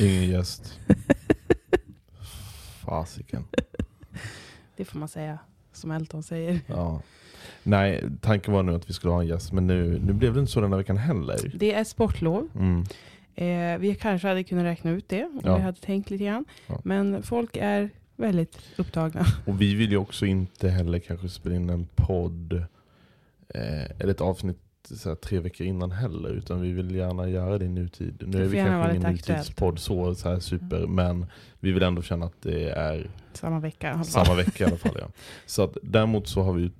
Ingen gäst. Fasiken. Det får man säga, som Elton säger. Ja. Nej, tanken var nu att vi skulle ha en gäst, men nu, nu blev det inte så den här veckan heller. Det är sportlov. Mm. Eh, vi kanske hade kunnat räkna ut det om Ja. vi hade tänkt lite grann. Ja. Men folk är väldigt upptagna. Och vi vill ju också inte heller kanske spela in en podd eh, eller ett avsnitt så tre veckor innan heller, utan vi vill gärna göra det i nutid. Nu är vi kanske ingen nutidspodd så, så här super, men vi vill ändå känna att det är Samma vecka. samma vecka i alla fall. Ja. Så att, däremot så har vi ju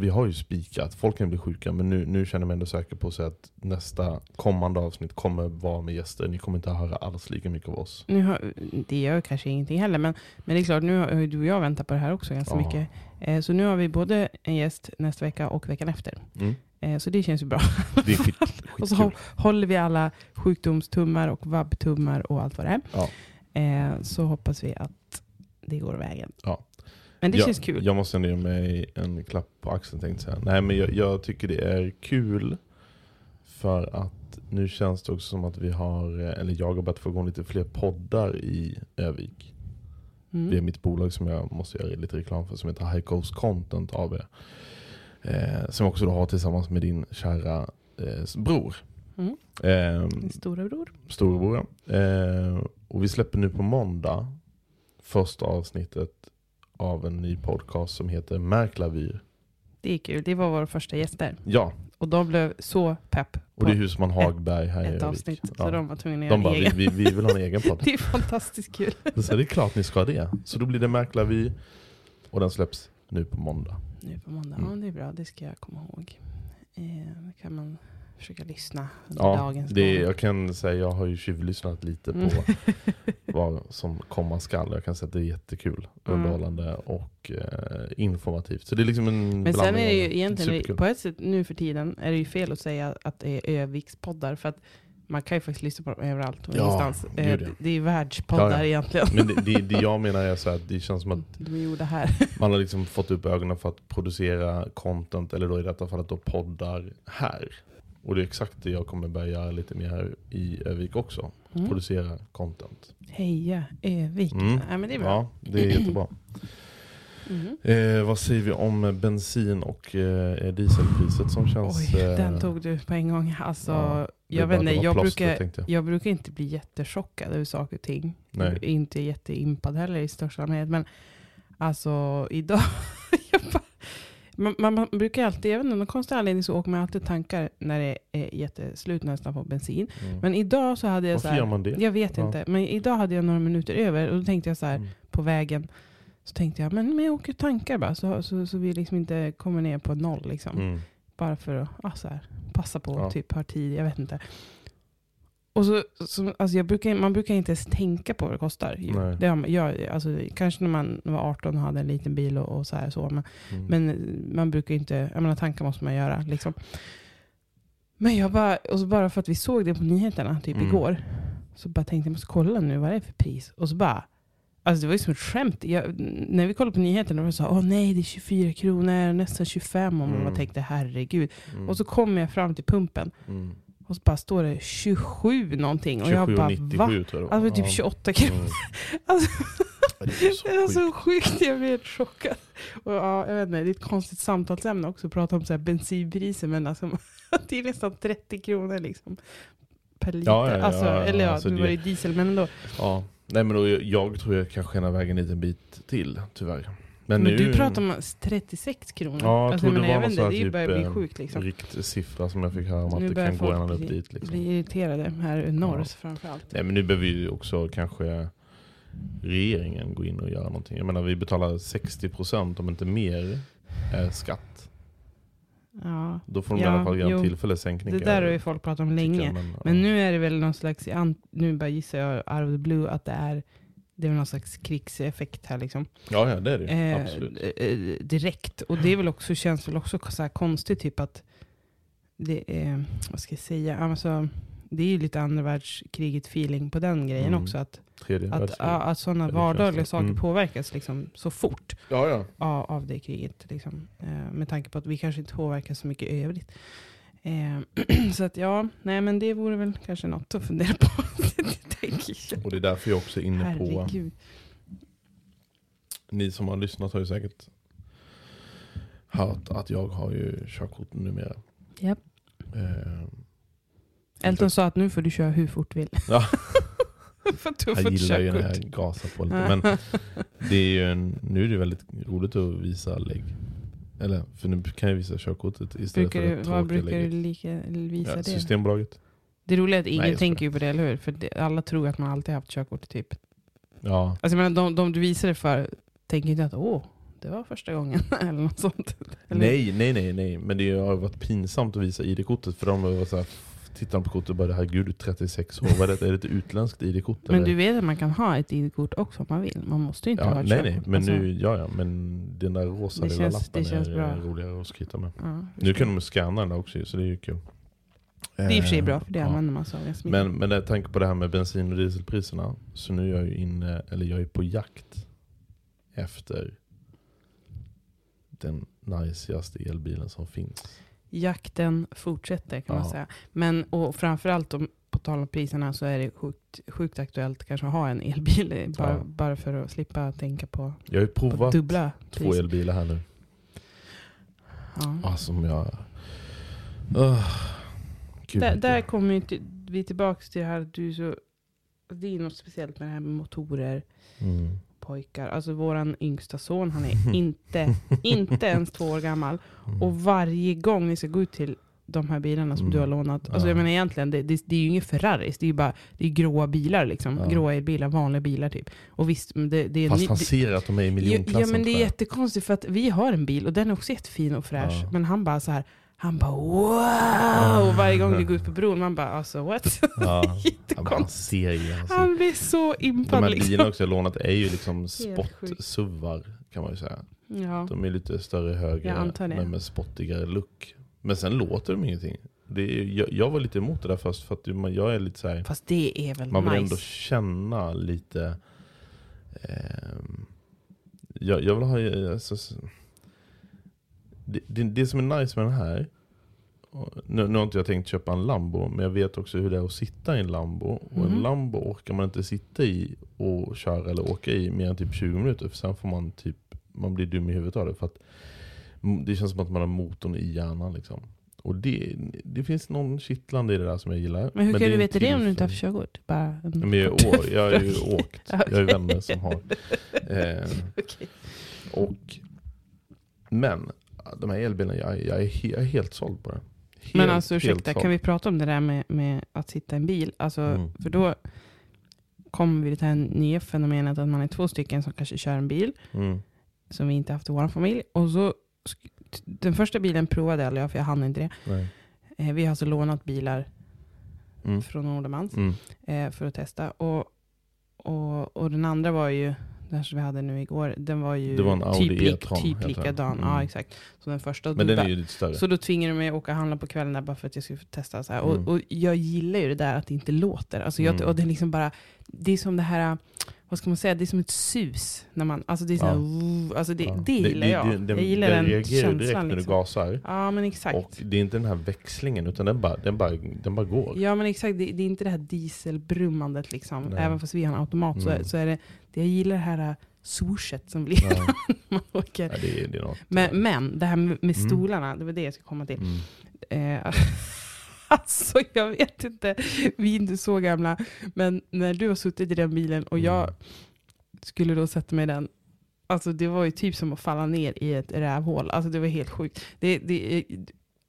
vi har ju spikat, folk kan bli sjuka men nu, nu känner jag mig ändå säker på säga att nästa kommande avsnitt kommer vara med gäster. Ni kommer inte höra alls lika mycket av oss. Nu har, det gör kanske ingenting heller, men, men det är klart, nu har du och jag väntat på det här också ganska Ja. mycket. Eh, så nu har vi både en gäst nästa vecka och veckan efter. Mm. Eh, så det känns ju bra. Det är skit, och så skitkul. hå- håller vi alla sjukdomstummar och vabbtummar och allt vad det är. Ja. Eh, så hoppas vi att det går vägen. Ja. Men det jag, känns kul. Jag måste ändå ge mig en klapp på axeln tänkte säga. Nej men jag, jag tycker det är kul för att nu känns det också som att vi har, eh, eller jag har börjat få igång lite fler poddar i Övik. Mm. Det är mitt bolag som jag måste göra lite reklam för som heter High Coast Content AB. Eh, som också då har tillsammans med din kära eh, bror. Mm. Eh, storebror. storebror. ja. Eh, och vi släpper nu på måndag första avsnittet av en ny podcast som heter Märklavyr. Det är kul. Det var våra första gäster. Ja, Och de blev så pepp och det är Husman Hagberg här i ett avsnitt. Ja. Så de var tvungna att De göra en vi, egen. vi, vi vill ha en egen podd. Det är fantastiskt kul. Så det är klart ni ska ha det. Så då blir det Märklavyr och den släpps nu på måndag. Nu på måndag. Mm. Ja, det är bra. Det ska jag komma ihåg. Eh, kan man försöka lyssna under Ja, dagens det, jag kan säga jag har ju tjuvlyssnat lite på Mm. vad som komma skall. Jag kan säga att det är jättekul, Mm. underhållande och eh, informativt. Så det är liksom en Men sen är det ju egentligen, superkul. på ett sätt nu för tiden, är det ju fel att säga att det är Övikspoddar. För att man kan ju faktiskt lyssna på dem överallt och Ja, ingenstans. Eh, gud, ja. det- Det är världspoddar Ja, ja. egentligen. Men det, det, det jag menar är så att det känns som att De är gjorda här. man har liksom fått upp ögonen för att producera content, eller då i detta fallet då poddar här. Och det är exakt det jag kommer börja göra lite mer här i Övik också. Mm. Producera content. Heja Övik. Mm. Ja, men det är bra. Ja, det är jättebra. Mhm. Eh, vad säger vi om bensin och eh, dieselpriset som känns... Oj, eh, den tog du på en gång. Alltså, ja, jag, vet inte, jag, plåster, brukar, jag. jag brukar inte bli jättechockad över saker och ting. Inte jätteimpad heller i största allmänhet. Men alltså idag, bara, man, man, man brukar alltid, inte, av någon konstig anledning så åker man alltid tankar när det är jätteslut nästan på bensin. Mm. Men idag så hade jag så Varför gör här, man det? jag vet Ja. inte, men idag hade jag några minuter över och då tänkte jag så här Mm. på vägen, så tänkte jag, men, men jag åker tankar bara så, så, så vi liksom inte kommer ner på noll liksom. Mm. Bara för att ja, så här, passa på, Ja. typ har tid, jag vet inte. Och så, så, alltså jag brukar, man brukar inte ens tänka på vad det kostar. Nej. Det har, jag, alltså, kanske när man var 18 och hade en liten bil och, och så här. Så, men, Mm. men man brukar inte, jag menar tankar måste man göra. Liksom. Men jag bara, och så bara för att vi såg det på nyheterna typ Mm. igår, så bara tänkte jag måste kolla nu vad det är för pris. Och så bara, alltså det var ju som ett skämt. Jag, när vi kollade på nyheterna var det så åh nej det är 24 kronor, nästan 25. Och man Mm. tänkte herregud. Mm. Och så kommer jag fram till pumpen mm. och så bara står det 27 någonting. Och jag bara, va? 27,97 tror jag. Alltså typ Ja. 28 kronor. Mm. Alltså, Det är så det så sjukt. jag blev helt chockad. Och ja, jag vet inte, det är ett konstigt samtalsämne också att prata om så här bensinpriser, men alltså, det är nästan 30 kronor liksom. Per liter. Ja, ja, ja, alltså, eller ja, alltså det- var det diesel, men ändå. Ja. Nej men då, jag tror jag kan skena iväg en bit till, tyvärr. Men, nu, du pratar om 36 kronor. Ja, jag alltså, tror det var någon det börjar typ, bli sjukt liksom. riktsiffra som jag fick höra om att Nu det kan gå ända upp dit. Liksom. bli irriterade här norrs framförallt. Nej men nu behöver ju också kanske regeringen gå in och göra någonting. Jag menar vi betalar 60% om inte mer eh, skatt. Ja. Då får de i Ja, alla fall göra en tillfällig sänkning. Det där jag har ju folk pratat om länge. Men, ja. Men nu är det väl någon slags, nu bara gissar jag out of the blue, att det är, det är någon slags krigseffekt här liksom. Ja, ja det är det. Eh, Absolut. eh, direkt. Och det är väl också, känns väl också så här konstigt typ att det är, vad ska jag säga, alltså, det är ju lite andra världskriget feeling på den grejen Mm. också. Att, Tredje att, att sådana det vardagliga det. saker Mm. påverkas liksom så fort Ja, ja. av, av det kriget. Liksom. Eh, med tanke på att vi kanske inte påverkas så mycket i övrigt. Eh, så att ja, nej men det vore väl kanske något att fundera på. jag. Och det är därför jag också är inne på, Herregud. ni som har lyssnat har ju säkert hört att jag har ju körkort numera. Japp. Eh, Elton sa att nu får du köra hur fort du vill. Ja. För att du jag gillar ju när jag gasar på lite. Men det är ju en, nu är det väldigt roligt att visa lägg. Eller, för nu kan jag visa körkortet istället brukar för det vad brukar du lika, visa Ja, det? Systembolaget. Det roliga är att ingen Nej, tänker ju på det, eller hur? För det, alla tror att man alltid haft körkort typ. Ja, Alltså menar, de, de du visar det för tänker inte att åh, det var första gången. eller något sånt. Eller? Nej, nej, nej, nej. Men det har varit pinsamt att visa ID-kortet för de var så här, tittar på kortet och bara herregud du är 36 år, vad är det? Är det ett utländskt ID-kort? Men du vet att man kan ha ett ID-kort också om man vill. Man måste ju inte ha ja, ett nej, nej, men Alltså, nu, ja, ja, men den där rosa Det lilla känns- lappen är bra. roligare att skryta med. ja, Nu kan de scanna den också så det är ju kul. Det är i och för sig Eh, bra, för det ja. använder man sig av ganska mycket. Men, men med tanke på det här med bensin och dieselpriserna så nu är jag ju inne, eller jag är på jakt efter den najsigaste elbilen som finns. Jakten fortsätter kan man Ja. säga. Men och framförallt om, på tal om priserna så är det sjukt, sjukt aktuellt kanske att ha en elbil. eh, Bara, Ja. bara för att slippa tänka på, Jag har ju provat dubbla två priser. elbilar här nu. Ja. Som jag... Uh, gud. Där, där kommer till, vi tillbaka till det här du så... Det är något speciellt med det här med motorer, Mm. Pojkar. Alltså våran yngsta son, han är inte, inte ens två år gammal. Mm. Och varje gång ni ska gå ut till de här bilarna som Mm. du har lånat. Alltså Ja. jag menar egentligen, det, det, det är ju inga Ferraris. Det är ju bara det är gråa bilar liksom. Ja. Gråa elbilar, vanliga bilar typ. Och visst, det, det är... Fast han ser att de är i miljonklassen. ja men det är jättekonstigt för att vi har en bil och den är också jättefin och fräsch. Ja. Men han bara så här, han bara wow! Och varje gång vi går ut på bron, man bara alltså what? Ja, Jättekonstigt. Han ser. Han blir så De impad här liksom. bilarna också jag lånat är ju liksom sjukt. sport-suvar kan man ju säga. Ja. De är lite större, högre, men med spottigare look. Men sen låter de ingenting. Det är, jag, jag var lite emot det där först för att man, jag är lite så här, Fast det är väl man vill nice. ändå känna lite ehm, jag, jag vill ha eh, alltså, det, det, det som är nice med den här nu, nu har inte jag tänkt köpa en Lambo men jag vet också hur det är att sitta i en Lambo och en Mhm. Lambo orkar man inte sitta i och köra eller åka i mer än typ 20 minuter för sen får man typ man blir dum i huvudet av det för att det känns som att man har motorn i hjärnan liksom. Och det, det finns någon kittlande i det där som jag gillar. Men hur kan är du veta det om du inte har tillfällig- körkort? Bara en Men jag, är jag har ju åkt. Jag har ju vänner som har. Eh, Okej. och, men de här elbilarna, jag, jag, är, jag är helt såld på det. Helt, Men alltså ursäkta, kan vi prata om det där med, med att sitta i en bil? Alltså, Mm. För då kommer vi till det här nya fenomenet att man är två stycken som kanske kör en bil, Mm. som vi inte haft i vår familj. Och så den första bilen provade aldrig jag, för jag hann inte det. Nej. Eh, vi har alltså lånat bilar Mm. från Nordemans Mm. eh, för att testa. Och, och, och den andra var ju, den som vi hade nu igår, den var ju Det var Audi typ, e-tron, typ likadan. Mm. Ja, exakt. Så den första. Men då den är ju lite större. så då tvingade de mig att åka och handla på kvällen där bara för att jag skulle testa. Så. Mm. Och, och jag gillar ju det där att det inte låter. Alltså jag, Mm. och det är liksom bara, det är som det här, vad ska man säga, det är som ett sus. När man, alltså det är så här, Ja. alltså det, Ja. det gillar jag. det- jag gillar den den reagerar direkt känslan. när du Liksom. gasar. Ja men exakt. Och det är inte den här växlingen utan den bara, den bara, den bara går. Ja men exakt, det, det är inte det här dieselbrummandet liksom. Nej. Även fast vi har en automat så, är, Mm. så är det, det jag gillar det här äh, swooshet som blir Ja. när man åker. Ja, det, är, det är. Men, men det här med, med Mm. stolarna, det var det jag skulle komma till. Mm. Eh, alltså jag vet inte, vi är inte så gamla. Men när du har suttit i den bilen och jag Mm. skulle då sätta mig i den. Alltså det var ju typ som att falla ner i ett rävhål. Alltså det var helt sjukt. Det, det,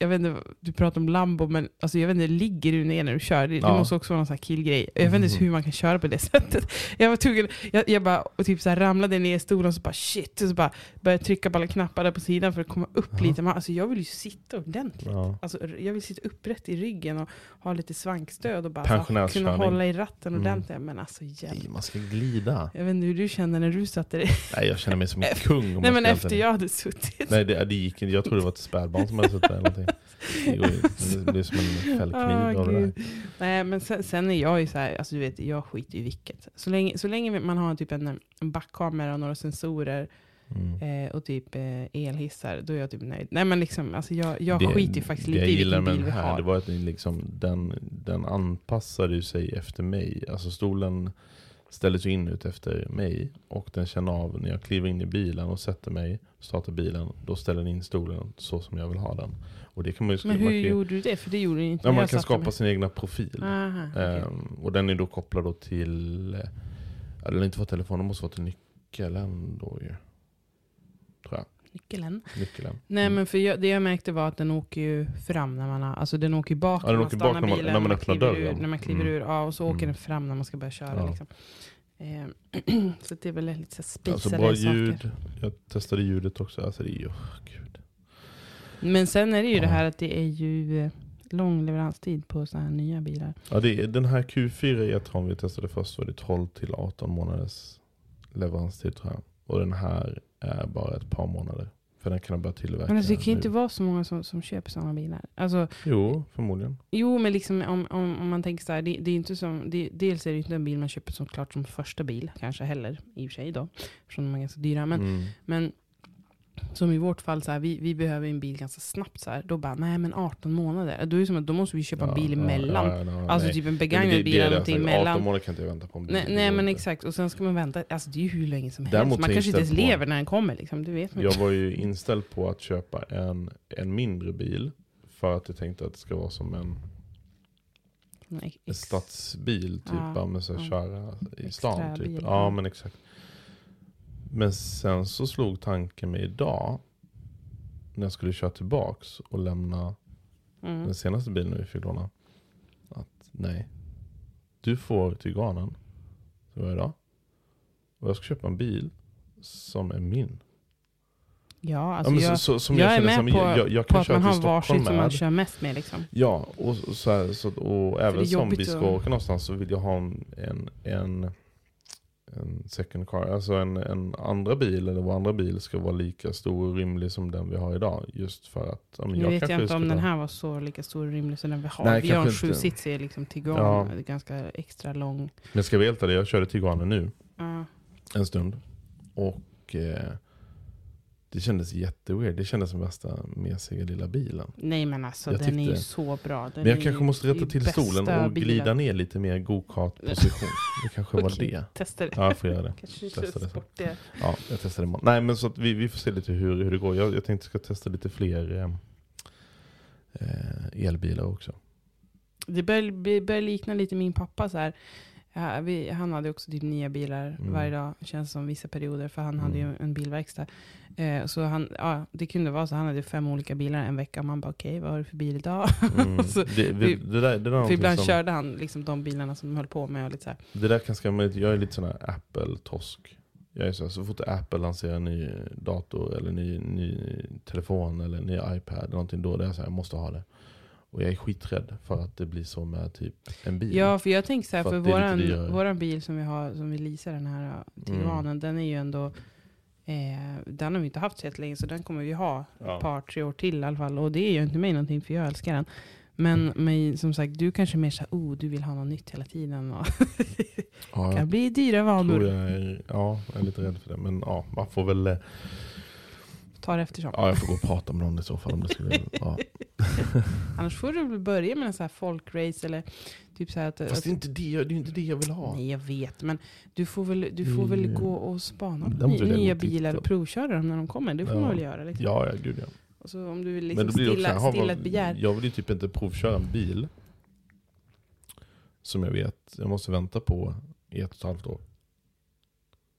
jag vet inte, du pratar om Lambo, men alltså jag vet inte, ligger du ner när du kör? Det, det Ja. måste också vara någon killgrej. Jag vet inte Mhm. hur man kan köra på det sättet. Jag var tvungen, jag, jag bara och typ så här ramlade ner i stolen och så bara shit, och så bara började trycka på alla knappar där på sidan för att komma upp Jaha. lite. Men, alltså jag vill ju sitta ordentligt. Ja. Alltså, jag vill sitta upprätt i ryggen och ha lite svankstöd och bara så kunna hålla i ratten Mm. ordentligt. Men alltså hjälp. Man ska glida. Jag vet inte hur du känner när du satte dig. Nej, jag känner mig som en kung. Nej man men efter jag hade suttit. Nej, det, det gick inte. Jag trodde det var ett spädbarn som hade suttit där. Det, går ju- det blir som en fällkniv Ah, av det. Nej men sen, sen är jag ju så här, alltså du vet, jag skiter i vilket. Så länge, så länge man har typ en, en backkamera och några sensorer Mm. eh, och typ eh, elhissar, då är jag typ nöjd. Nej men liksom, alltså jag, jag Det- skiter ju faktiskt lite i vilken bil vi här, har. det var att den, liksom, den, den anpassade sig efter mig. Alltså stolen ställdes ju in ut efter mig. Och den känner av när jag kliver in i bilen och sätter mig, startar bilen, då ställer den in stolen så som jag vill ha den. Och det kan man ju men hur man kan, gjorde du det? För det gjorde inte ja, man kan skapa mig. sin egna profil. Aha, okej. Ehm, och den är då kopplad då till, eh, ja, den har inte fått telefon, den måste vara till nyckeln då ju. Tror jag. Nyckeln. Nyckeln. Nej Mm. men för jag, det jag märkte var att den åker ju fram när man har, alltså den åker bak Ja, den när man åker stannar bak när man- bilen, när man öppnar dörren. Ur, när man kliver Mm. ur, ja, och så åker Mm. den fram när man ska börja köra. Ja. Liksom. Ehm, så det är väl lite så Alltså spisade bra saker. ljud. Jag testade ljudet också. Alltså det är ju, oh, gud. Men sen är det ju Ja. det här att det är ju eh, lång leveranstid på sådana här nya bilar. Ja, det är, den här Q4 E-tron vi testade först var det 12 till 18 månaders leveranstid tror jag. Och den här är bara ett par månader. För den kan börja tillverka Men alltså, det kan ju inte vara så många som, som köper sådana bilar. Alltså, Jo, förmodligen. jo, men liksom, om, om, om man tänker så här, det, det är inte som, det, dels är det inte en bil man köper som klart som första bil, kanske heller, i och för sig då, eftersom de är ganska dyra. Men, mm. men som i vårt fall, så här, vi, vi behöver en bil ganska snabbt. Så här, då bara, nej men 18 månader. Då, är det som att, då måste vi köpa en bil emellan. Ja, ja, ja, alltså nej. typ en begagnad bil eller någonting emellan. 18 månader kan inte jag vänta på bil. Nej, nej men inte. exakt, och sen ska man vänta, alltså det är ju hur länge som Däremot helst. Man kanske inte ens lever när den kommer liksom, det vet man Jag var ju inställd på att köpa en, en mindre bil. För att jag tänkte att det ska vara som en, en stadsbil. Typ, Ja, med så här, ja. köra i stan. Typ. Ja. men exakt. Men sen så slog tanken mig idag. När jag skulle köra tillbaks och lämna Mm. den senaste bilen vi fick låna. Att nej. Du får Tyganen. Så var idag. Och jag ska köpa en bil som är min. Ja, alltså ja, jag, så, som jag, jag, är känner med som, på, jag, jag, på att köra man till har varsitt som man kör mest med liksom. Ja, och, så här, så, och även som vi ska åka någonstans så vill jag ha en, en, en, en second car. Alltså en, en andra bil, eller vår andra bil ska vara lika stor och rymlig som den vi har idag. Just för att ja, men Nu jag vet jag inte om den här var så lika stor och rymlig som den vi har. Nej, vi har en sjusitsig liksom Tiguan, Ja. det är ganska extra lång. Men ska vi helt ärlig, jag körde Tiguanen nu Ja. en stund. Och eh, det kändes jätteweird. Det kändes som värsta mesiga lilla bilen. Nej men alltså Jag den är ju tyckte- så bra. Den Men jag kanske ju- måste det rätta till stolen och bilen. glida ner lite mer go-kart-position. Det kanske var Okej, det. Testa det. Ja, jag får göra det. Kanske testa det. bort det. Ja, jag testar imorgon. Nej men så att vi, vi får se lite hur, hur det går. Jag, jag tänkte ska testa lite fler eh, eh, elbilar också. Det börjar, det börjar likna lite min pappa så här. Ja, vi, han hade också typ nya bilar Mm. varje dag, känns som vissa perioder, för han Mm. hade ju en bilverkstad. Eh, så han, ja, det kunde vara så, han hade fem olika bilar en vecka, man bara okej, vad har du för bil idag? Mm. Så det, vi- det, där, det, där är för ibland som, körde han liksom de bilarna som de höll på med och lite så här. det där kan skrämma lite. Jag är lite sån här Apple-tosk. Jag är så, här, så fort Apple lanserar en ny dator eller ny, ny telefon eller ny iPad eller någonting då, det är så här, jag måste ha det. Och jag är skiträdd för att det blir så med typ en bil. Ja, för jag tänker så här, För för, är våran, bil som vi har, som vi leasar den här uh, Tiguanen, den är ju ändå, eh, den har vi inte haft så länge, så den kommer vi ha Ja. ett par, tre år till i alla fall. Och det gör inte mig någonting, för jag älskar den. Men, Mm. men som sagt, du kanske mer såhär, oh, du vill ha något nytt hela tiden. Och Ja, det kan bli dyra tror vanor. jag är, ja, jag är lite rädd för det. Men ja, man får väl, eh, Ta det eftersom. ja jag får gå och prata med någon i så fall. Om det skulle, ja. Annars får du väl börja med en sån här folkrace eller typ så här att... Fast att det är inte det, jag- det är inte det jag vill ha. Nej jag vet, men du får väl, du får väl Mm. gå och spana på ny, nya bilar och provköra dem när de kommer. Det får Ja. man väl göra. Liksom. Ja, ja, gud ja. Och så om du vill liksom stilla, jaha, stilla ett begär. jag vill ju typ inte provköra en bil som jag vet jag måste vänta på i ett och ett halvt år.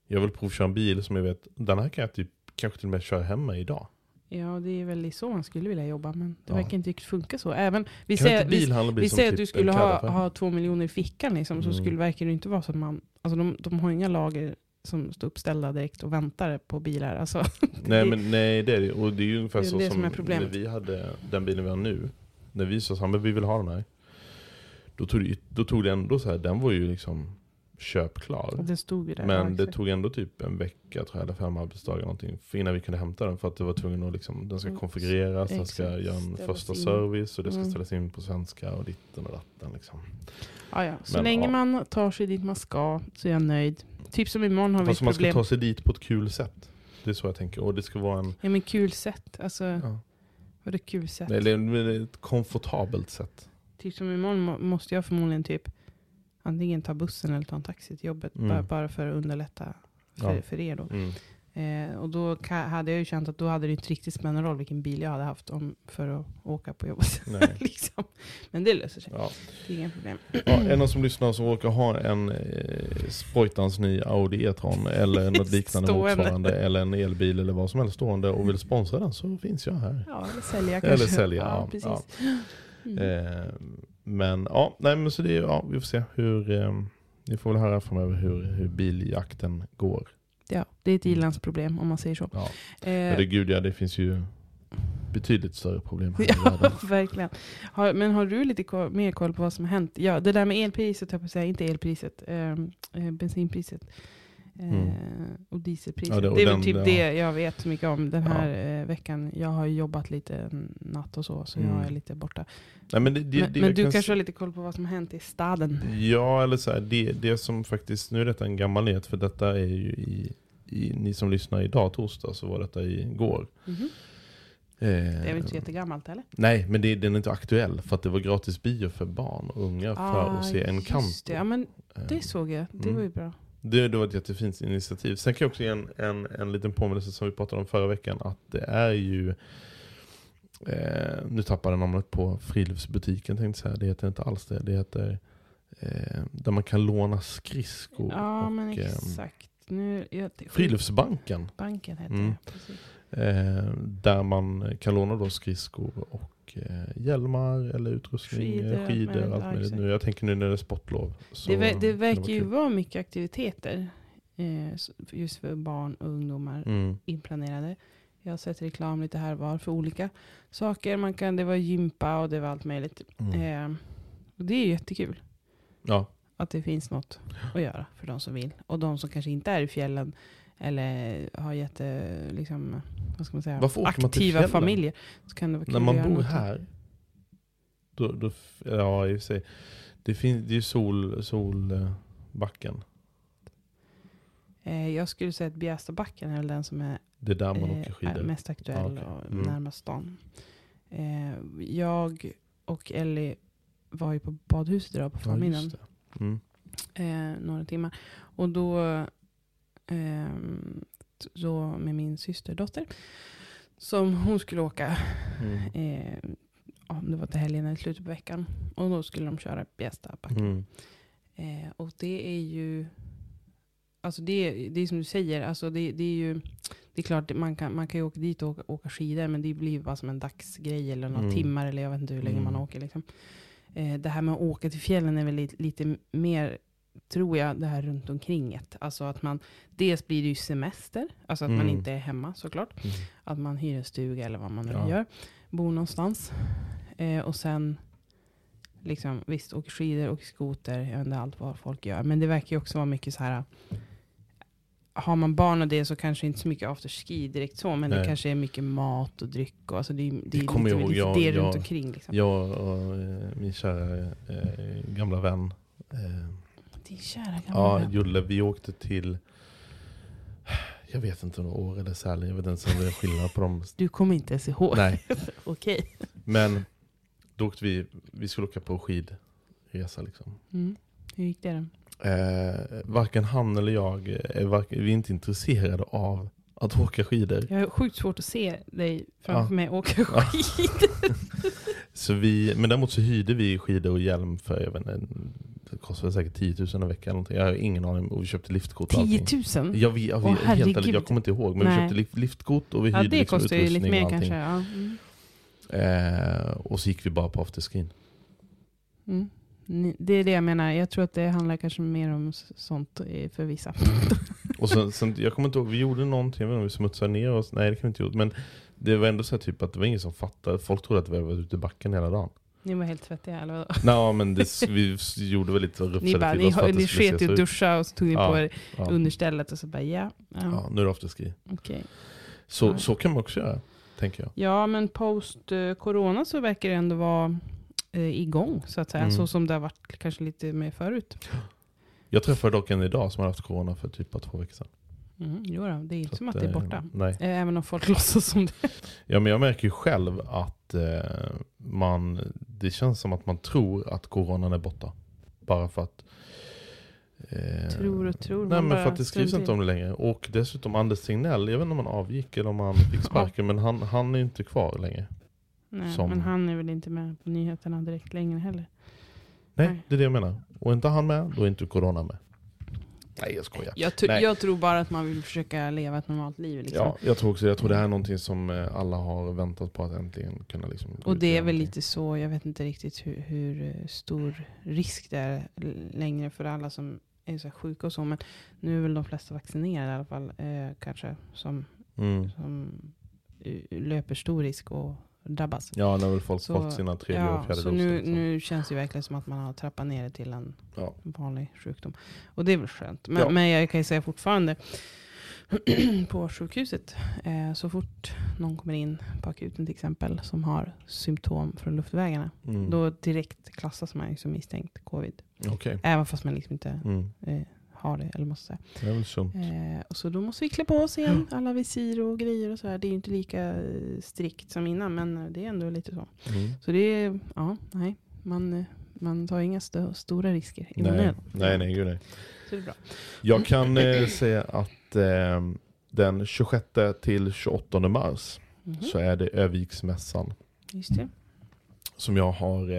Jag vill provköra en bil som jag vet, den här kan jag typ kanske till och med köra hemma idag. Ja, det är väl så man skulle vilja jobba, men det Ja. verkar inte riktigt funka så. Även, vi kan säger, vi, vi säger typ att du en skulle ha, ha två miljoner i fickan, liksom, så Mm. skulle verkar det inte vara så att man... Alltså de, de har inga lager som står uppställda direkt och väntar på bilar. Alltså, Nej det- men nej det är det Och det är ju ungefär Det är så det som, som är när vi hade den bilen vi har nu. När vi sa att vi vill ha den här. Då tog det, då tog det ändå så här, den var ju liksom köpklar. det stod ju där. Men ja, det tog ändå typ en vecka tror jag, eller fem arbetsdagar någonting. Innan vi kunde hämta den. För att det var tvungen att liksom, den ska Mm, konfigureras, den ska göra en första in. service och det ska Mm. ställas in på svenska och ditten och datten liksom. ja, ja. Så Men, länge ja. man tar sig dit man ska så är jag nöjd. Typ som imorgon har vi ett Fast man ska problem. ta sig dit på ett kul sätt. Det är så jag tänker. Och det ska vara en, Ja men kul sätt. Alltså, ja, vad är kul sätt? eller ett komfortabelt sätt. Typ som imorgon må, måste jag förmodligen typ antingen ta bussen eller ta en taxi till jobbet. Mm. Bara, bara för att underlätta för, Ja. för er då. Mm. Eh, och då hade jag ju känt att då hade det inte riktigt spelat någon roll vilken bil jag hade haft om, för att åka på jobbet. Liksom. Men det löser sig. Ja. Det är inga problem. Ja, är det någon som lyssnar som råkar ha en eh, Spoitans ny Audi E-tron eller något liknande Stående. motsvarande eller en elbil eller vad som helst stående och vill sponsra den så finns jag här. Ja, eller sälja Eller kanske. sälja, ja. precis. Mm. Eh, men ja, nej men så det ja, vi får se hur, eh, ni får väl höra framöver hur, hur biljakten går. Ja, det är ett ilandsproblem om man säger så. Ja. Eh, Herregud ja, det finns ju betydligt större problem här i Ja, världen. verkligen. Har, men har du lite koll, mer koll på vad som har hänt? Ja, det där med elpriset, jag på att säga, inte elpriset, eh, eh, bensinpriset. Eh, Mm. Och dieselpriset. Ja, det- det, och är den- väl typ ja. det jag vet så mycket om den Ja. här eh, veckan. Jag har ju jobbat lite natt och så, så Mm. jag är lite borta. Nej, men det, det, men det men du kan kanske har lite koll på vad som har hänt i staden? Ja, eller så här, det, det som faktiskt, nu är detta en gammal nyhet för detta är ju i, i ni som lyssnar idag torsdag så var detta igår. Eh, Det är väl inte så jättegammalt eller? Nej, men det, den är inte aktuell för att det var gratis bio för barn och unga för att se en Ah, det. Ja, men det såg jag. Det Mm. var ju bra. Det, det var ett jättefint initiativ. Sen kan jag också ge en, en, en liten påminnelse som vi pratade om förra veckan. Att det är ju, eh, nu tappade jag namnet på friluftsbutiken tänkte jag säga. Det heter inte alls det. Det heter eh, där man kan låna skridskor. Ja, och, men ehm, exakt. Nu, ja, det- Friluftsbanken. Banken heter Mm. det. Precis. Eh, där man kan låna då skridskor och eh, hjälmar eller utrustning, Skidor, skidor, allt skidor allt möjligt. Nu, jag tänker nu när det är sportlov. Så Det, ver- det verkar ju vara mycket aktiviteter eh, just för barn och ungdomar Mm. inplanerade. Jag har sett reklam lite här var för olika saker. Man kan, det var gympa och det var allt möjligt. Mm. Eh, och det är jättekul Ja, att det finns något att göra för de som vill. Och de som kanske inte är i fjällen eller har jätte, liksom, vad ska man säga, Varför aktiva familjer. Så kan det vara kul när man bor något. här. Då, då, ja, i och för sig. Det, finns, det är ju sol, solbacken. Eh, jag skulle säga att Bjästabacken är väl den som är Det är där man eh, åker skidor. mest aktuell Ja, okej. och Mm. närmast stan. Eh, jag och Ellie var ju på badhuset idag på Ja, förmiddagen. det. Mm. eh, några timmar. Och då, då med min systerdotter, som hon skulle åka, Mm. om det var till helgen eller slutet på veckan. Och då skulle de köra Bjästabacken. Mm. Eh, och det är ju, alltså det, det är som du säger, alltså det, det är ju, det är klart man kan, man kan ju åka dit och åka, åka skidor, men det blir ju bara som en dagsgrej eller några Mm. timmar, eller jag vet inte hur länge man Mm. åker. Liksom. Eh, det här med att åka till fjällen är väl lite, lite mer tror jag, det här runt omkringet. Alltså att man, dels blir det ju semester, alltså att man Mm. inte är hemma såklart. Mm. Att man hyr en stuga eller vad man nu Ja. gör. Bor någonstans. Eh, och sen, liksom, visst, åker skidor, åker skoter, jag vet inte allt vad folk gör. Men det verkar ju också vara mycket så här, har man barn och det så kanske inte så mycket afterski direkt så, men det Nej. kanske är mycket mat och dryck och alltså det, är- det är jag ihåg, jag- det jag- runt omkring. Liksom. Jag och eh, min kära eh, gamla vän eh, Din kära gamla Ja, vän. Julle, vi åkte till, jag vet inte om det var år eller Sälen, jag vet inte om det är skillnad på dem. Du kommer inte ens ihåg. Nej, Okej. men då åkte vi, vi skulle åka på skidresa liksom. Mm. Hur gick det då? Eh, varken han eller jag, är, varken, vi är inte intresserade av att åka skidor. Jag har sjukt svårt att se dig framför Ja. mig åka skidor. Så vi, men däremot så hyrde vi skidor och hjälm för, jag vet inte, det kostade säkert 10 000 en vecka eller någonting. Jag har ingen aning, och vi köpte liftkort och 10 allting. 000? Jag, vet, jag, Åh, helt ärligt, jag kommer inte ihåg, men Nej. vi köpte lift, liftkort och vi Ja, hyrde det liksom kostar ju lite mer och kanske. Ja. Mm. Eh, och så gick vi bara på afterskin. Mm. Det är det jag menar. Jag tror att det handlar kanske mer om sånt eh, för vissa. Och sen, sen, jag kommer inte ihåg, vi gjorde någonting, jag vet inte om vi smutsade ner oss, nej det kan vi inte gjort. Men det var ändå så typ att det var ingen som fattade, folk trodde att vi var ute i backen hela dagen. Ni var helt svettiga eller vadå? Nej men det, vi gjorde väl lite Ni, rufsade till ni, oss ni skulle sket att duscha och så tog ni Ja, på er Ja. understället och så bara ja. Ja, ja, nu är det afterski. okej. Så, Ja. så kan man också göra, tänker jag. ja men post eh, corona så verkar det ändå vara eh, igång så att säga. Mm. Så som det har varit kanske lite mer förut. Jag träffade dock en idag som har haft corona för typ två veckor sedan. Mm, jo då, det är inte Så som att det är eh, borta. Nej. Eh, Även om folk låtsas som det. Ja men jag märker ju själv att eh, man, det känns som att man tror att coronan är borta. Bara för att eh, Tror och tror. Nej men för att det skrivs inte om det längre. Och dessutom Anders Signell, jag vet inte om han avgick eller om han fick sparken, men han, han är inte kvar längre. Nej, som- Men han är väl inte med på nyheterna direkt längre heller. Nej, Nej. det är det jag menar. Och inte han med, då är inte corona med. Nej jag skojar. Jag, tr- Nej. jag tror bara att man vill försöka leva ett normalt liv. Liksom. Ja, jag tror också Jag tror det här är någonting som eh, alla har väntat på att äntligen kunna liksom Och det är väl lite så, jag vet inte riktigt hur, hur eh, stor risk det är längre för alla som är så sjuka och så. Men nu är väl de flesta vaccinerade i alla fall. Eh, kanske som, Mm. som eh, löper stor risk att drabbas. Ja, när väl folk Så- fått sina tredje och Ja, fjärde så doser. nu, liksom. nu känns det verkligen som att man har trappat ner det till en Ja. vanlig sjukdom. Och det är väl skönt. Men, Ja. men jag kan ju säga fortfarande på sjukhuset, eh, så fort någon kommer in på akuten till exempel som har symptom från luftvägarna, Mm. då direkt klassas man som misstänkt covid. Okej. Även fast man liksom inte Mm. eh, har det, eller måste. Det är väl sunt. Eh, och så då måste vi klä på oss igen, alla visir och grejer och sådär. Det är ju inte lika eh, strikt som innan, men eh, det är ändå lite så. Mm. Så det är, ja, nej, man, eh, man tar inga st- stora risker i Nej, onödan. nej, nej, gud nej. Så det är bra. Jag kan eh, säga att eh, den 26 till 28 mars Mhm, så är det Öviksmässan Just det. som jag har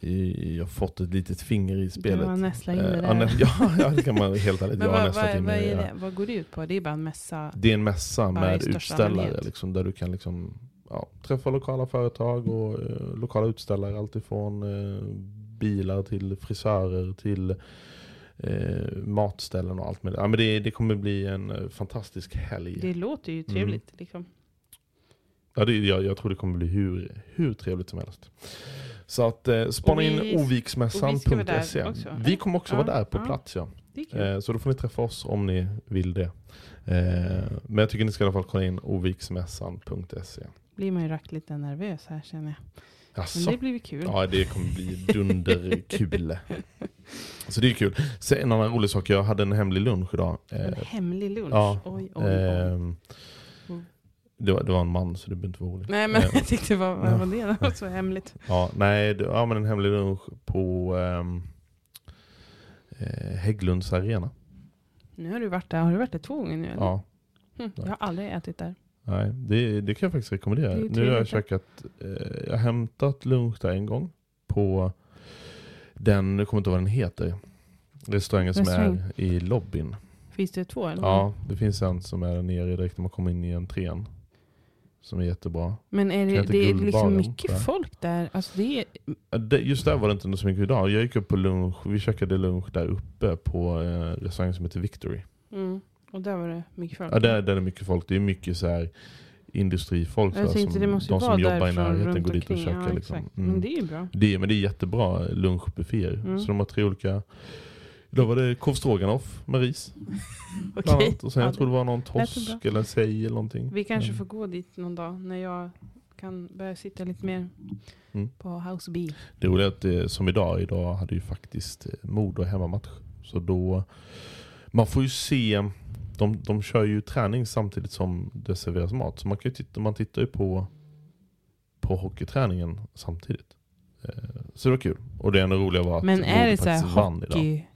jag har fått ett litet finger i spelet. Du har nästlat in det Eh, där. ja, det kan man helt ärligt. Men Jag vad, vad, in vad, är det. det? vad går det ut på? Det är bara en mässa? Det är en mässa med utställare liksom, där du kan liksom, ja, träffa lokala företag och eh, lokala utställare. Alltifrån eh, bilar till frisörer till eh, matställen och allt med det. Ja, men det, det kommer bli en eh, fantastisk helg. Det låter ju trevligt. Liksom. Ja, det, jag, jag tror det kommer bli hur, hur trevligt som helst. Så att eh, spana vi- in vi oviksmässan.se. där också, Vi kommer också Ja, vara där på ja. plats ja. Eh, så då får ni träffa oss om ni vill det. Eh, men jag tycker ni ska i alla fall kolla in oviksmässan.se. blir man ju rakt lite nervös här känner jag. Men Jaså? det blir kul. Ja, det kommer bli dunderkul. Så det är kul. Sen en annan rolig sak, jag hade en hemlig lunch idag. En Eh, hemlig lunch. ja, Oj, oj, oj. Det, var, det var en man så det behöver inte vara roligt. Nej men Eh, jag tyckte vad, vad var det då? Så hemligt. Ja, nej, det, ja, men en hemlig lunch på ehm, eh, Hägglunds arena. Nu har du varit där. Har du varit där två gånger nu eller? Ja, Hm, jag har aldrig ätit där. nej, det, det kan jag faktiskt rekommendera. Det Nu har jag käkat, eh, jag har hämtat lunch där en gång på den, nu kommer jag inte ihåg vad den heter, restaurangen som Restaurang. är i lobbyn. Finns det två eller? Ja, det finns en som är nere direkt när man kommer in i entrén. Som är jättebra. Men är det, det är liksom mycket jag. folk där? Alltså det är, Just där var det inte så mycket idag. Jag gick upp på lunch, vi käkade lunch där uppe på eh, restaurang som heter Victory. mm. Och där var det mycket folk. Ja, där, där är det mycket folk. Det är mycket så här industrifolk. jag tänkte som, det måste de som jobbar i närheten går dit och käkar. Ja, liksom. Mm. Men det är ju bra. Det men det är jättebra lunchbufféer. Mm. Så de har tre olika. Idag var det korv stroganoff med ris. Annat. Och sen Ja, jag tror det var någon torsk eller en sej eller någonting. Vi kanske får gå dit någon dag när jag kan börja sitta lite mer Mm. på House B. Det roliga är att det, som idag, idag hade ju faktiskt eh, Modo hemmamatch. Så då, man får ju se, de, de kör ju träning samtidigt som det serveras mat. Så man, kan titta, man tittar ju på, på hockeyträningen samtidigt. Eh, Så det var kul. Och det enda roliga var att Men är det så här faktiskt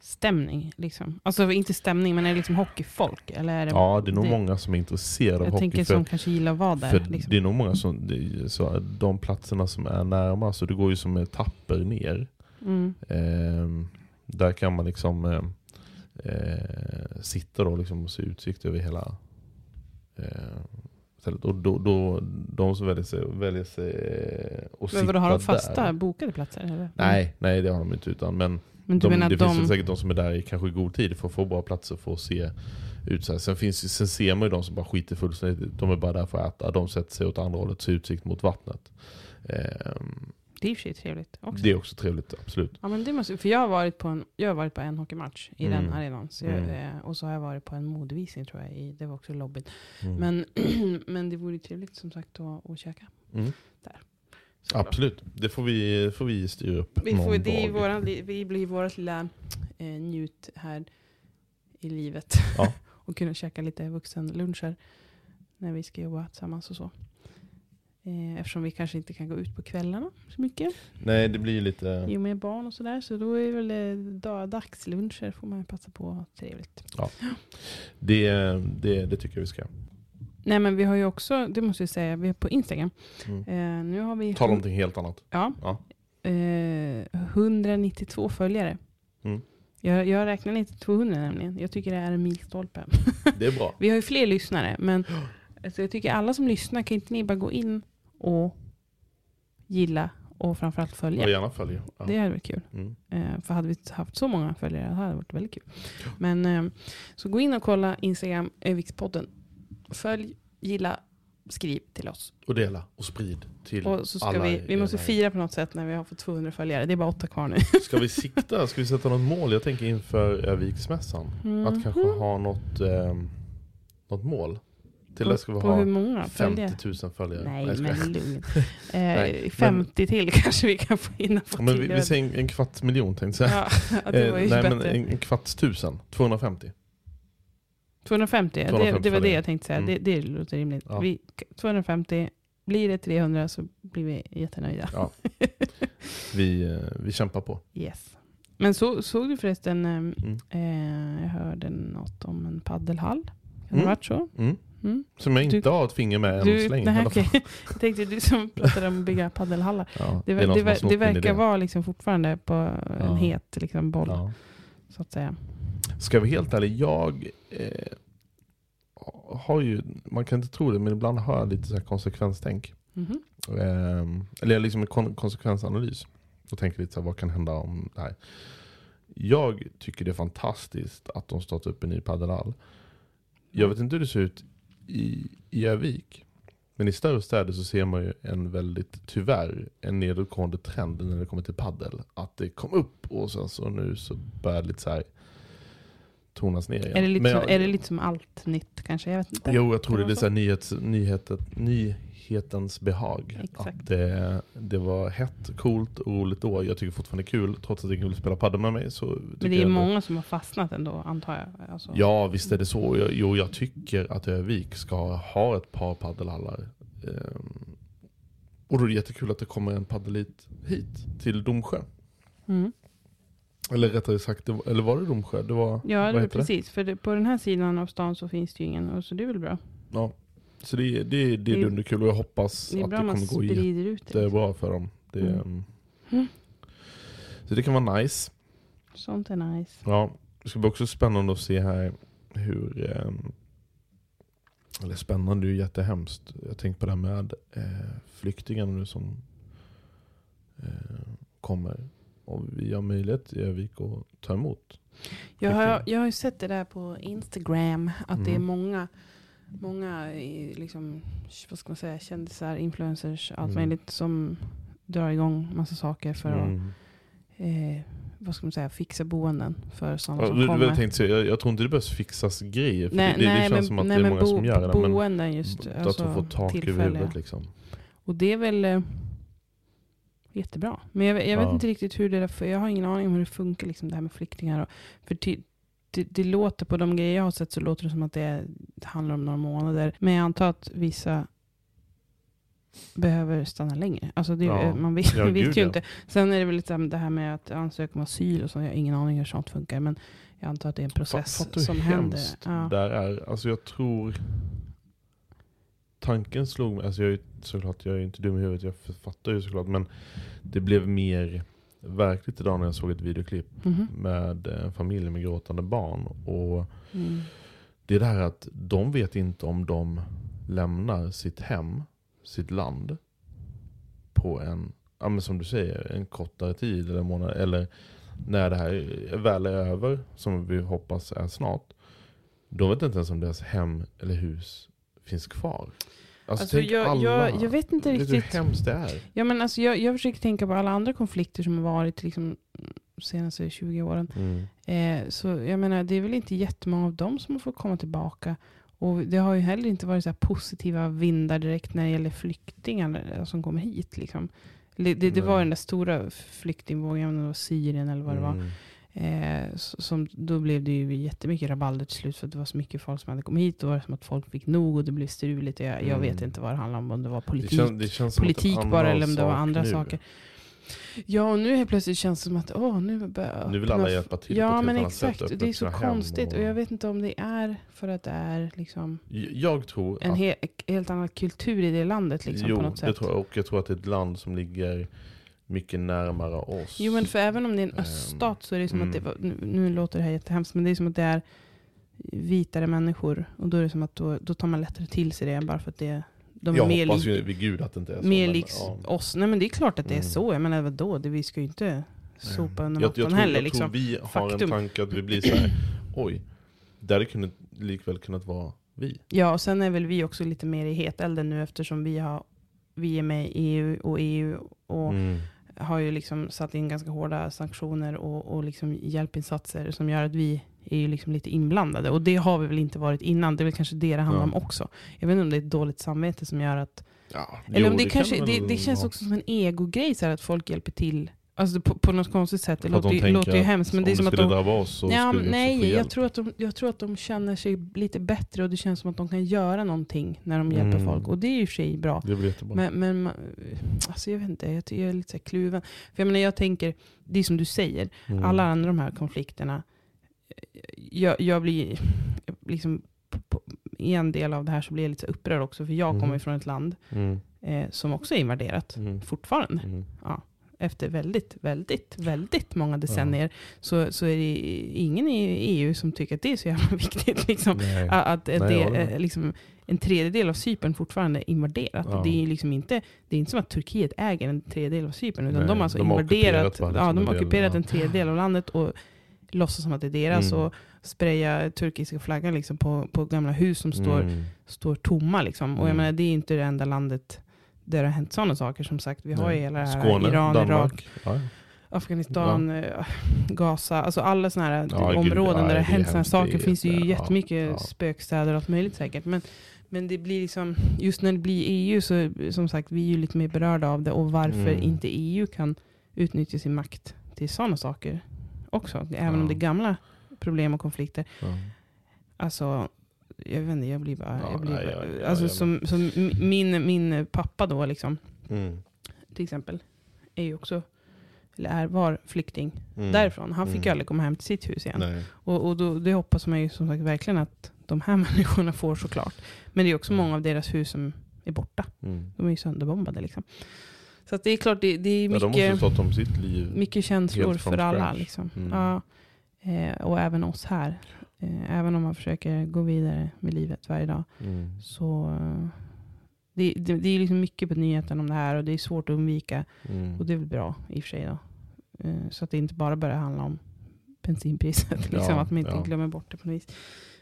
hockeystämning? Liksom? Alltså inte stämning, men är det liksom hockeyfolk? Eller är det, Ja, det är nog många som är intresserade av Jag hockey. tänker för- som kanske gillar att vara där. För liksom. det är nog många som, det så, de platserna som är närmast, så det går ju som etapper ner. Mm. Ehm, där kan man liksom eh, eh, sitta då liksom och se utsikt över hela eh. Och då, då, de som väljer sig, väljer sig eh, att Men sitta vadå, har de fasta där. bokade platser? Eller? Nej, nej det har de inte. Utan, men Men du de, menar det de... finns säkert de som är där i kanske god tid för att få bra platser för att se ut så här. Sen, finns, ju- sen ser man ju de som bara skiter fullständigt De är bara där för att äta. De sätter sig åt andra hållet, ser utsikt mot vattnet. Ehm, Det är för sig trevligt också. det är också trevligt, absolut. Ja, men det måste, för jag har varit på en, jag har varit på en hockeymatch i den Mm. arenan. Så jag, Mm. eh, och så har jag varit på en modevisning tror jag. I, det var också lobbyn. Mm. Men, men det vore ju trevligt som sagt att, att käka. Mm. Där. Absolut, det får vi, får vi styra upp Vi, någon får, det dag. våran, vi blir vårt lilla eh, njut här i livet. Ja. och kunna käka lite vuxenluncher när vi ska jobba tillsammans och så. Eh, eftersom vi kanske inte kan gå ut på kvällarna så mycket. Nej, det blir lite... I och med barn och sådär. Så då är väl eh, dag, dagsluncher får man passa på trevligt. Det, det, det tycker jag vi ska. Nej men vi har ju också, det måste jag säga, vi är på Instagram. Mm. Eh, nu har vi om någonting helt annat. ja, Ja. eh, 192 följare. Mm. Jag, jag räknar inte 200 nämligen. Jag tycker det är en milstolpe. Det är bra. Vi har ju fler lyssnare, men alltså, jag tycker alla som lyssnar, kan inte ni bara gå in och gilla och framförallt följa? Och gärna följ. Ja. Det hade varit kul. Mm. Eh, för hade vi haft så många följare det hade varit väldigt kul. Men eh, så gå in och kolla Instagram, Övikspodden. Följ, gilla, skriv till oss. Och dela och sprid till Och så ska alla vi, vi måste fira på något sätt när vi har fått 200 följare. Det är bara åtta kvar nu. Ska vi sikta? Ska vi sätta något mål? Jag tänker inför Öviksmässan. Att kanske Mhm. ha något, eh, något mål. Till på, det ska vi ha hur många följare? 50 000 följare. Nej, skojar. men lugn. Nej, Eh, men- 50 till kanske vi kan få in. Ja, men vi, vi säger en, en kvarts miljon tänkte jag säga. Ja, det var ju Eh, nej men en, en kvarts tusen. 250. 250, det, 250 det var det jag tänkte säga. Mm. Det, det låter rimligt. Ja. Vi, 250, blir det 300 så blir vi jättenöjda. Ja. Vi, eh, vi kämpar på. Yes. Men så, såg du förresten, eh, Mm. eh, jag hörde något om en paddelhall. Kan det Mm. ha varit så? Mm. Mm. Som jag inte Du- har ett finger med än Du, så länge. nej, okej. Jag tänkte du som pratade om att bygga paddelhallar. Ja, Det, det, det min verkar vara liksom fortfarande på en Ja. het liksom, boll, Ja. så att säga. Ska jag vara helt ärlig, jag eh, har ju, man kan inte tro det, men ibland har jag lite så här konsekvenstänk. Mhm. Ehm, eller liksom en kon- konsekvensanalys. Och tänker lite så här, vad kan hända om det här? Jag tycker det är fantastiskt att de startar upp en ny paddelhall. Jag vet inte hur det ser ut i, i Övik. Men i större städer så ser man ju en väldigt, tyvärr, en nedåtgående trend när det kommer till paddel. Att det kom upp och sen så nu så börjar det lite så här tonas ner igen. Är, det lite Men som, jag- är det lite som allt nytt kanske? Jag vet inte. Jo, jag tror det Kan är det så här nyhets, nyhetet, nyhetens behag. Exakt. Att det, det var hett, coolt och roligt då. Jag tycker fortfarande det är kul, trots att ingen vill spela padel med mig. Så Men det är jag många som har fastnat ändå, antar jag. Alltså. Ja, visst är det så. Jag, jo, jag tycker att Övik ska ha ett par paddelhallar. Ehm, och då är det jättekul att det kommer en paddelit hit, till Domsjö. Mm. Eller rättare sagt, det var, eller var det Domsjö? Det var, Ja, det, heter precis. För det, på den här sidan av stan så finns det ju ingen. Och så det är väl bra. Ja. Så det, är- det, är- det är Det är- dunderkul och jag hoppas Det är att bra det kommer gå sprider ut det. liksom. jättebra för dem. Det, Mm. mm. Så det kan vara nice. Sånt är nice. Ja, det ska bli också spännande att se här hur, ehm, eller spännande, det är ju jättehemskt. Jag tänker på det här med eh, nu som eh, kommer. Och vi har möjlighet i Övik att ta emot. Jag har, jag har ju sett det där på Instagram, att det är Mm. många, många liksom, vad ska man säga, kändisar, influencers, allt Mm. möjligt som drar igång massa saker för att Mm. eh, vad ska man säga, fixa boenden för sådana Ja, som du, kommer. jag, tänkte, jag, jag tror inte det behövs fixas grejer. För nej, det, nej, det känns men, som att nej, det är många bo, som gör det. Men boenden just. att alltså, får tak över huvudet liksom. Och det är väl eh, jättebra. Men jag, jag vet Ja. inte riktigt hur det där, för jag har ingen aning om hur det funkar, liksom, det här med flyktingar. Och, för ty, det, det låter på de grejer jag har sett så låter det som att det, är, det handlar om några månader. Men jag antar att vissa behöver stanna längre. Alltså det, Ja. Man vet, Ja, vet ju inte. Sen är det väl lite det här med att ansöka om asyl och så. Jag har ingen aning hur sånt funkar. Men jag antar att det är en process Fattar du som händer. Ja. Där är, alltså jag tror... Tanken slog mig, alltså jag är såklart, jag är inte dum i huvudet, jag fattar ju såklart. Men det blev mer verkligt idag när jag såg ett videoklipp Mhm. med en familj med gråtande barn. Och Mm. det är det här att de vet inte om de lämnar sitt hem, sitt land, på en, ja som du säger, en kortare tid eller månad. Eller när det här väl är över, som vi hoppas är snart. De vet inte ens om deras hem eller hus finns kvar. Alltså, Alltså, tänk jag, alla, jag, jag vet inte vet riktigt. hur hemskt det är? Ja, men alltså, jag, jag försöker tänka på alla andra konflikter som har varit liksom, de senaste 20 åren. Mm. Eh, så jag menar, det är väl inte jättemånga av dem som har fått komma tillbaka. Och det har ju heller inte varit så positiva vindar direkt när det gäller flyktingar som kommer hit. Liksom. Det, det, det var den där stora flyktingvågen, om det var Syrien eller vad det var. Mm. Eh, som, då blev det ju jättemycket rabalder till slut för att det var så mycket folk som hade kommit hit. Då var det som att folk fick nog och det blev struligt. Jag, jag Mm. vet inte vad det handlar om, om det var Det, politik känns, det känns politik bara eller om det var andra nu. saker. Ja, och nu helt plötsligt känns det som att åh, nu börjar Nu vill alla hjälpa till på Ja, ett men sätt, exakt. öppna Det är så konstigt. och- Och jag vet inte om det är för att det är liksom Jag tror en att he helt annan kultur i det landet. Liksom, jo, på något det sätt. tror jag. Och jag tror att det är ett land som ligger mycket närmare oss. Jo, men för även om det är en Ehm, öststat så är det som att det mm. var, nu, nu låter det här jättehemskt, men det är som att det är vitare människor. Och då är det som att då, då tar man lättare till sig det bara för att det, de är jag mer hoppas ju vid gud att det inte är så. mer liks ja. oss. Nej men det är klart att det är Mm. så. Jag menar vadå, det, vi ska ju inte sopa under jag, mattan jag tror, heller. jag liksom. tror vi har Faktum. en tanke att vi blir så här. oj, det hade kunnat, likväl kunnat vara vi. Ja, och sen är väl vi också lite mer i hetelden nu eftersom vi, har, vi är med i EU och EU och Mm. Har ju liksom satt in ganska hårda sanktioner och, och liksom hjälpinsatser som gör att vi är ju liksom lite inblandade. Och det har vi väl inte varit innan. Det är väl kanske det det handlar Ja. om också. Jag vet inte om det är ett dåligt samvete som gör att... Ja, Eller jo, om det, kan kanske, det, väl det känns också som en egogrej så här, att folk hjälper till. Alltså på, på något konstigt sätt. Det att de låter, ju- låter hemskt. Men det är om som att de... drabba oss så Ja, skulle nej, jag tror, att de, jag tror att de känner sig lite bättre och det känns som att de kan göra någonting när de hjälper Mm. folk. Och det är ju i och för sig bra. Det blir jättebra. Men, men alltså jag vet inte, jag, jag är lite kluven. För jag menar, jag tänker, det är som du säger, Mm. alla andra de här konflikterna, jag, jag blir liksom, på, i en del av det här så blir jag lite upprörd också, för jag Mhm. kommer från ett land Mm. eh, som också är invaderat, Mm. fortfarande. Mm. Efter väldigt, väldigt, väldigt många decennier så, så är det ingen i EU som tycker att det är så jävla viktigt. Liksom. Nej. Att, att Nej, det, liksom, en tredjedel av Cypern fortfarande är invaderat. Ja. Det, är liksom inte, det är inte som att Turkiet äger en tredjedel av Cypern, utan Nej, de har alltså de har invaderat, ockuperat bara ja, liksom de har ockuperat ja. en tredjedel av landet och låtsas som att det är deras Mm. och spraya turkiska flaggan liksom på, på gamla hus som står, Mm. står tomma. Liksom. Och jag Mm. menar, det är inte det enda landet där det har hänt sådana saker. Som sagt, vi har ju hela det här Skåne, Iran, Danmark. Irak, Ja. Afghanistan, eh, Gaza, alltså alla sådana här Ja, gud, områden ja, där det har hänt sådana saker. det finns ju jätte- ja, jättemycket ja. spökstäder och allt möjligt säkert. Men, men det blir liksom, just när det blir EU så som sagt, vi är ju lite mer berörda av det. Och varför Mm. inte EU kan utnyttja sin makt till sådana saker också. Även Ja. om det är gamla problem och konflikter. Ja. Alltså, jag vet inte, jag blir bara... Ja, jag blir bara jag- jag- alltså som, som min, min pappa då liksom, Mm. till exempel, är ju också, eller är, var flykting Mm. därifrån. Han fick ju Mm. aldrig komma hem till sitt hus igen. Nej. Och, och då, det hoppas man ju som sagt verkligen att de här människorna får såklart. Men det är också Mm. många av deras hus som är borta. Mm. De är ju sönderbombade liksom. Så att det är klart, det, det är Ja, de mycket, ju mycket känslor för alla. Liksom. Mm. Ja. Eh, och även oss här. Eh, även om man försöker gå vidare med livet varje dag, Mm. så det, det, det är liksom mycket på nyheten om det här och det är svårt att undvika. Mm. Och det är väl bra i och för sig då. Eh, Så att det inte bara börjar handla om bensinpriset. Liksom, Ja, att man inte ja. glömmer bort det på något vis.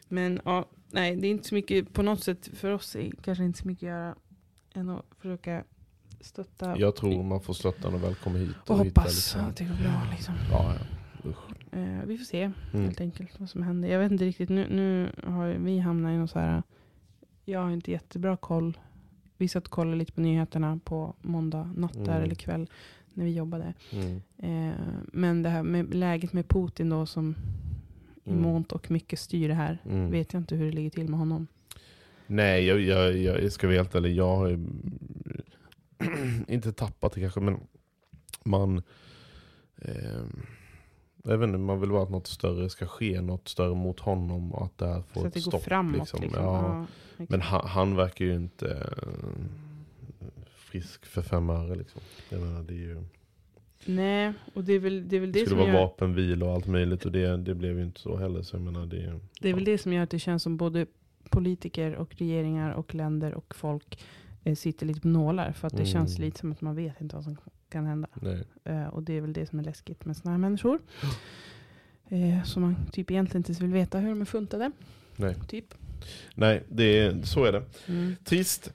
Men ja, nej, det är inte så mycket, på något sätt för oss är kanske inte så mycket att göra än att försöka stötta Jag tror man får stötta när väl kommer hit. och hitta hoppas liksom- att det går bra. Liksom. Ja, ja. Eh, vi får se Mm. helt enkelt vad som händer. Jag vet inte riktigt, nu, nu har vi hamnat i någon så här, jag har inte jättebra koll. Vi satt och kollade lite på nyheterna på måndag natt där, Mm. eller kväll när vi jobbade. Mm. Eh, men det här med läget med Putin då som i Mm. månt och mycket styr det här. Mm. Vet jag inte hur det ligger till med honom. Nej, jag, jag, jag ska vara helt ärlig. Jag har ju inte tappat det kanske, men man... Eh, vet inte, man vill bara att något större ska ske, något större mot honom och att det här får Så ett det går stopp. framåt. liksom. Liksom. Ja. exakt. Men han, han verkar ju inte eh, frisk för fem öre. Liksom. Jag menar, det, är ju, Nej, och det är väl det, är väl det det, skulle vara gör, vapenvila och allt möjligt och det, det blev ju inte så heller. Så jag menar, det, det är väl det som gör att det känns som både politiker och regeringar och länder och folk eh, sitter lite på nålar. För att det Mm. känns lite som att man vet inte vad som kan hända. Eh, och det är väl det som är läskigt med sådana här människor. Eh, som man typ egentligen inte vill veta hur de är funtade. Nej. Typ. nej, det är, så är det. Mm. Trist.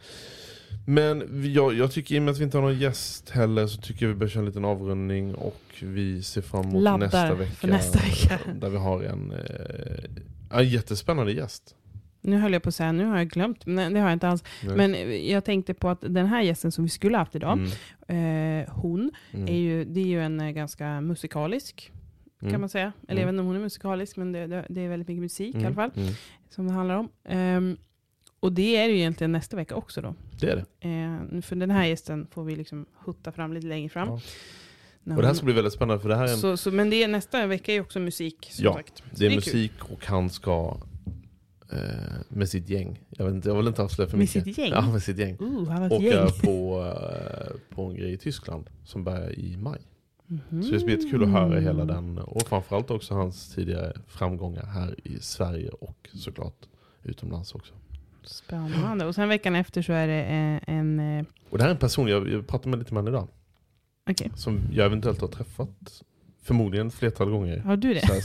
Men jag, jag tycker i och med att vi inte har någon gäst heller så tycker jag vi bör köra en liten avrundning och vi ser fram emot Laddar nästa vecka. nästa vecka. Där vi har en, eh, en jättespännande gäst. Nu höll jag på att säga, nu har jag glömt. Men det har jag inte alls. Nej. Men eh, jag tänkte på att den här gästen som vi skulle haft idag, Mm, eh, hon, mm, är ju, det är ju en eh, ganska musikalisk, mm, kan man säga. Eller Mm. jag vet inte om hon är musikalisk, men det, det, det är väldigt mycket musik i alla fall, mm. som det handlar om. Ehm, och det är det ju egentligen nästa vecka också då. Det är det. Eh, för den här gästen får vi liksom hutta fram lite längre fram. Ja. Och det här ska bli väldigt spännande för det här är, en, så, så, men det är, nästa vecka är ju också musik, som Ja, sagt. Så det är kul. musik och han ska med sitt gäng. Jag, vet inte, jag vill inte avslöja för Med mycket. sitt gäng? Ja, med sitt gäng. Uh, han Åka gäng. på, eh, på en grej i Tyskland som börjar i maj. Mhm. Så det ska bli jättekul att höra hela den och framförallt också hans tidigare framgångar här i Sverige och såklart utomlands också. Spännande. Och sen veckan efter så är det eh, en... eh, Och det här är en person jag, jag pratade med lite med idag. Okej, Som jag eventuellt har träffat förmodligen ett flertal gånger. har du det? Så här,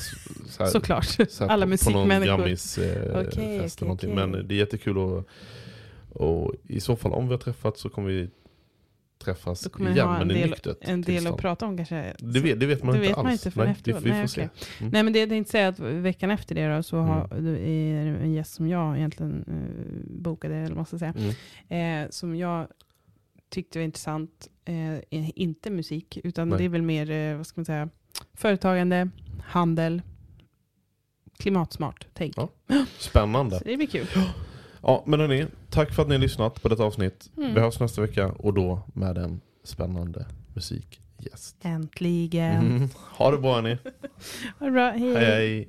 så här, Såklart. så här Alla på, på någon musikmänniskor. Grammis eh, okej, eller någonting. okej. Men det är jättekul att och i så fall om vi har träffats så kommer vi träffas Då kommer igen ha en men i del, en del att prata om kanske. Det vet, det vet man Det inte vet man alls. inte förrän Nej. Vi, vi får Nej, se. Mm. Nej men det jag tänkte säga att veckan efter det då, så har, är det en gäst som jag egentligen eh, bokade, eller man ska säga. Mm. Eh, som jag tyckte var intressant. Eh, inte musik, utan Nej. det är väl mer, eh, vad ska man säga, företagande, handel, klimatsmart tänk. Ja. Spännande. Så det blir kul. Ja, men hörni, tack för att ni har lyssnat på detta avsnitt. Mm. Vi hörs nästa vecka och då med en spännande musikgäst. Äntligen. Mm. Ha det bra hörni. Ha det bra, hej. Hej hej.